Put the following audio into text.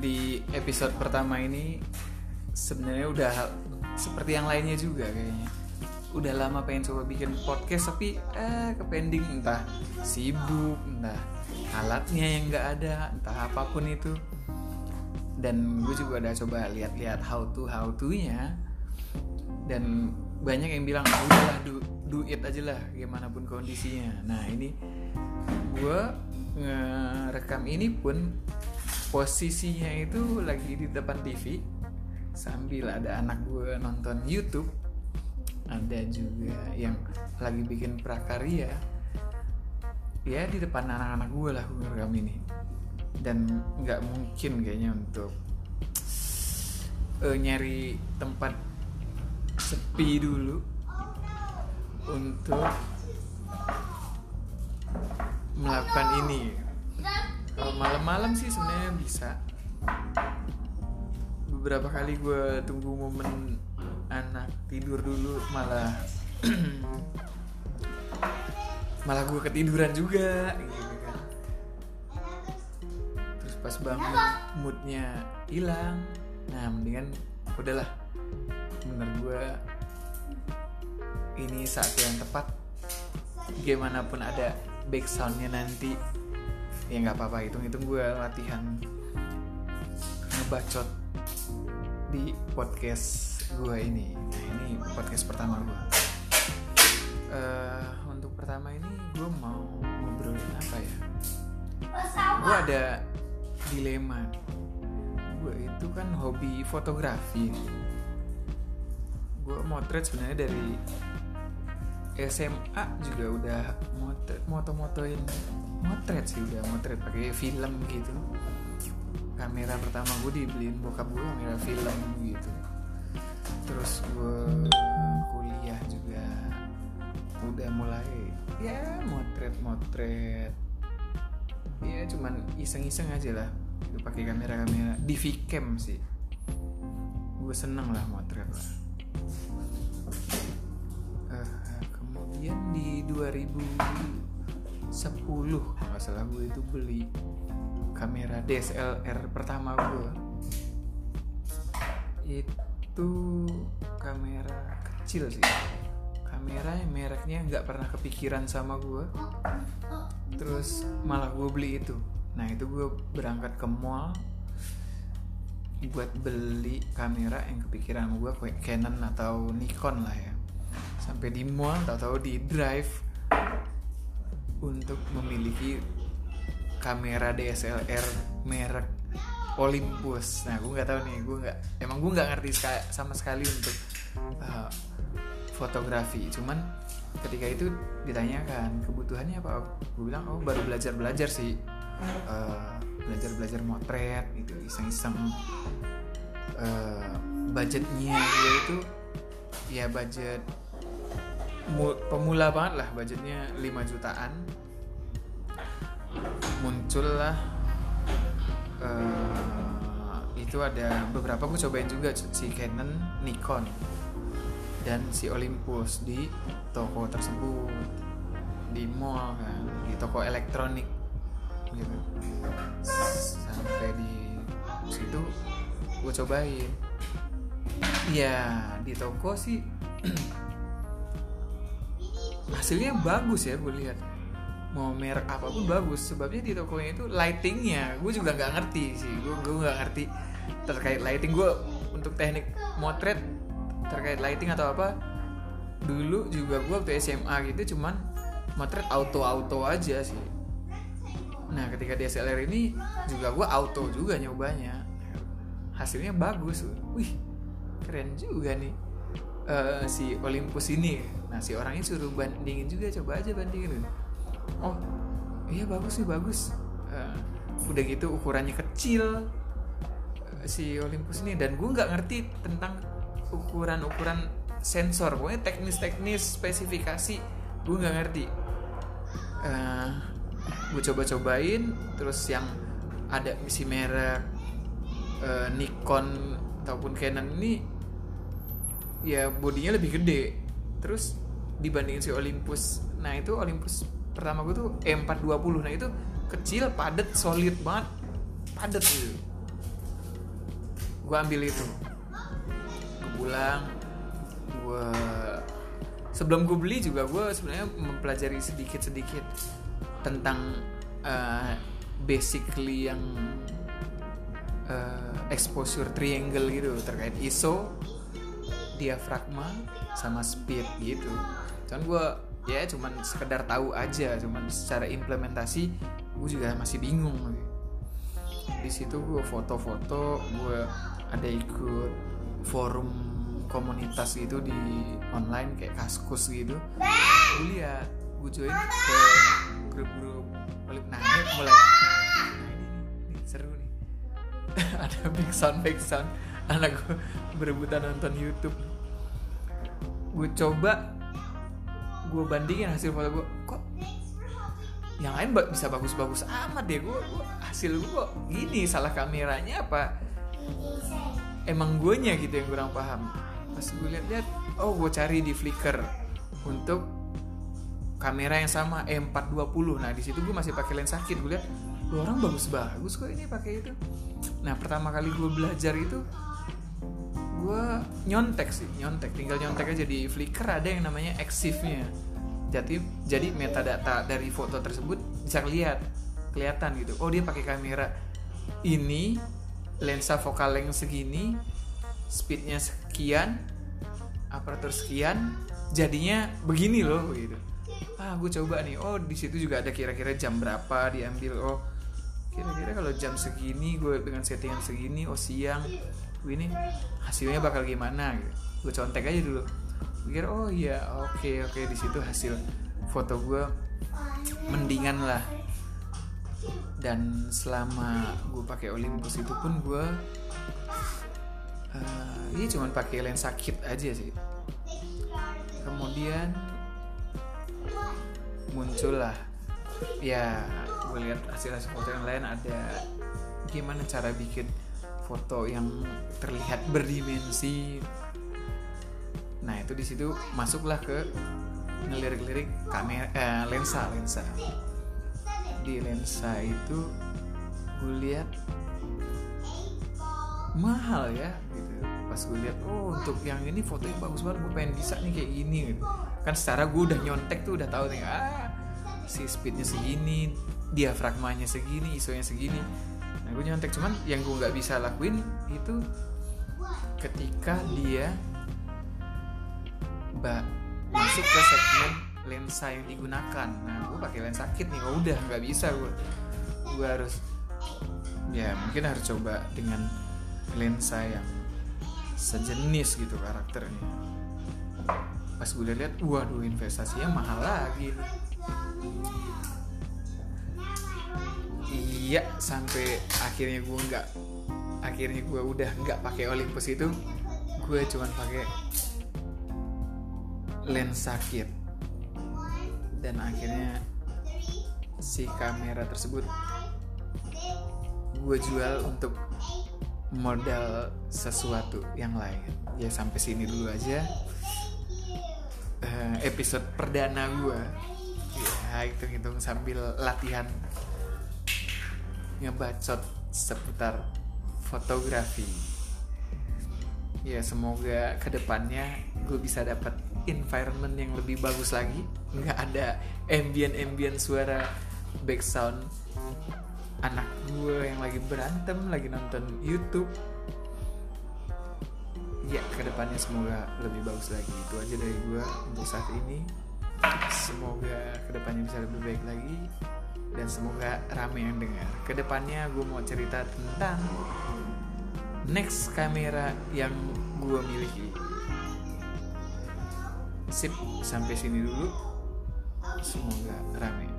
di episode pertama ini sebenarnya udah seperti yang lainnya juga kayaknya. Udah lama pengen coba bikin podcast tapi eh ke pending entah sibuk entah alatnya yang nggak ada entah apa pun itu. Dan gue juga udah coba lihat-lihat how to how to nya dan banyak yang bilang "Ah, udahlah do, do it aja lah gimana pun kondisinya. Nah ini gue ngerekam ini pun posisinya itu lagi di depan TV sambil ada anak gue nonton YouTube. Ada juga yang lagi bikin prakarya. Ya di depan anak-anak gue lah gue ngerekam ini. Dan nggak mungkin kayaknya untuk eh, nyari tempat sepi dulu untuk melakukan ini kalau malam-malam sih sebenarnya bisa. Beberapa kali gue tunggu momen anak tidur dulu malah malah gue ketiduran juga gitu kan. Terus pas bangun moodnya hilang. Nah mendingan udahlah. Menurut gue ini saat yang tepat. Gimana pun ada back soundnya nanti ya nggak apa-apa. Hitung hitung gue latihan ngebacot di podcast gue ini. Nah ini podcast pertama gue Eh, untuk pertama ini gue mau ngobrolin apa ya? Gue ada dilema. Gue itu kan hobi fotografi. Gue motret sebenarnya dari SMA juga udah motret moto-motoin motret sih udah motret. Pakai film gitu. Kamera pertama gue dibeliin bokap gue kamera film gitu. Terus gue kuliah juga. Udah mulai ya motret motret ya cuman iseng-iseng aja lah. Itu pakai kamera kamera di Vcam sih. Gue seneng lah motret lah. Eh, kemudian di 2010 kalau salah gue itu beli kamera DSLR pertama gue. Itu kamera kecil sih. Kamera yang mereknya nggak pernah kepikiran sama gue. Terus malah gue beli itu. Nah itu gue berangkat ke mall buat beli kamera yang kepikiran gue kayak Canon atau Nikon lah ya. Sampai di mall tahu-tahu di drive untuk memiliki kamera DSLR merek Olympus. Nah, gue nggak tahu nih, gue nggak, emang gue nggak ngerti ska- sama sekali untuk uh, fotografi. Cuman ketika itu ditanyakan kebutuhannya apa, gue bilang oh baru belajar belajar sih, belajar belajar motret gitu, iseng-iseng. Uh, budgetnya gue itu ya budget pemula banget lah budgetnya 5 jutaan. Muncullah eh, itu ada beberapa gue cobain juga si Canon, Nikon dan si Olympus di toko tersebut di mall kan di toko elektronik gitu. Sampai di situ gue cobain. Ya di toko sih hasilnya bagus ya gue lihat. Mau merek apa pun bagus sebabnya di tokonya itu lightingnya. Gue juga nggak ngerti sih gue gue nggak ngerti terkait lighting. Gue untuk teknik motret terkait lighting atau apa dulu juga gue waktu SMA gitu cuman motret auto auto aja sih. Nah ketika DSLR ini juga gue auto juga nyobanya. Hasilnya bagus wih keren juga nih eh, si Olympus ini. Nah si orangnya suruh bandingin juga coba aja bandingin. Oh iya bagus sih bagus. Eh, udah gitu ukurannya kecil eh, si Olympus ini. Dan gue nggak ngerti tentang ukuran-ukuran sensor. Pokoknya teknis-teknis spesifikasi gue nggak ngerti. Eh, gue coba-cobain terus yang ada si merek eh, Nikon ataupun Canon ini ya bodinya lebih gede. Terus dibandingin si Olympus nah itu Olympus pertama gue tuh E420 nah itu kecil padat solid banget. Padat gitu. Gue ambil itu. Gue pulang gue sebelum gue beli juga gue sebenarnya mempelajari sedikit sedikit tentang uh, basically yang uh, exposure triangle gitu terkait ISO diafragma sama speed gitu. Cuman gue ya cuman sekedar tahu aja cuman secara implementasi gue juga masih bingung. Di situ gue foto-foto gue ada ikut forum komunitas gitu di online kayak kaskus gitu. Gue lihat gue join ke grup-grup nah ini mulai nah ini, ini seru nih. Ada big sound big sound anak gue berebutan nonton YouTube. Gue coba gue bandingin hasil foto gue kok yang lain bisa bagus-bagus amat deh gue, hasil gue gini? Salah kameranya apa? Emang gue nya gitu yang kurang paham. Pas gue lihat-lihat oh gue cari di Flickr untuk kamera yang sama E420 nah di situ gue masih pakai lensa kit gue lihat orang bagus-bagus kok ini pakai itu. Nah pertama kali gue belajar itu gue nyontek sih nyontek. Tinggal nyontek aja di Flickr ada yang namanya exif-nya jadi jadi metadata dari foto tersebut bisa lihat kelihatan gitu. Oh dia pakai kamera ini lensa focal length segini speednya sekian aparatur sekian jadinya begini loh gitu. Ah gue coba nih. Oh di situ juga ada kira-kira jam berapa diambil. Oh kira-kira kalau jam segini gue dengan settingan segini oh siang ini hasilnya bakal gimana? Gitu. Gue contek aja dulu. Pikir oh iya oke okay, oke. Okay. di situ hasil foto gue mendingan lah. Dan selama gue pakai Olympus itu pun gue uh, ini cuman pakai lensa kit aja sih. Kemudian muncullah ya gue lihat hasil hasil foto yang lain ada gimana cara bikin foto yang terlihat berdimensi. Nah itu di situ masuklah ke ngelirik-lirik kamera eh, lensa lensa. Di lensa itu gue lihat mahal ya gitu. Pas gue lihat oh untuk yang ini fotonya bagus banget gue pengen bisa nih kayak gini gitu. kan secara gue udah nyontek tuh udah tahu nih ah si speednya segini diafragmanya segini isonya segini nah gue nyontek cuman yang gue nggak bisa lakuin itu ketika dia mbak masuk ke segmen lensa yang digunakan. Nah gue pakai lensa kit nih oh udah nggak bisa gue gue harus ya mungkin harus coba dengan lensa yang sejenis gitu karakternya. Pas gue lihat waduh investasinya mahal lagi iya sampai akhirnya gue nggak akhirnya gue udah nggak pakai Olympus itu gue cuman pakai lensa kit dan akhirnya si kamera tersebut gue jual untuk modal sesuatu yang lain. Ya sampai sini dulu aja uh, episode perdana gue ya hitung-hitung sambil latihan ngebacot seputar fotografi. Ya semoga ke depannya gue bisa dapat environment yang lebih bagus lagi. Nggak ada ambient ambient suara background anak gue yang lagi berantem lagi nonton YouTube. Ya ke depannya semoga lebih bagus lagi. Itu aja dari gue untuk saat ini. Semoga ke depannya bisa lebih baik lagi dan semoga rame yang dengar. Ke depannya gue mau cerita tentang next kamera yang gue miliki. Sip, sampai sini dulu. Semoga rame.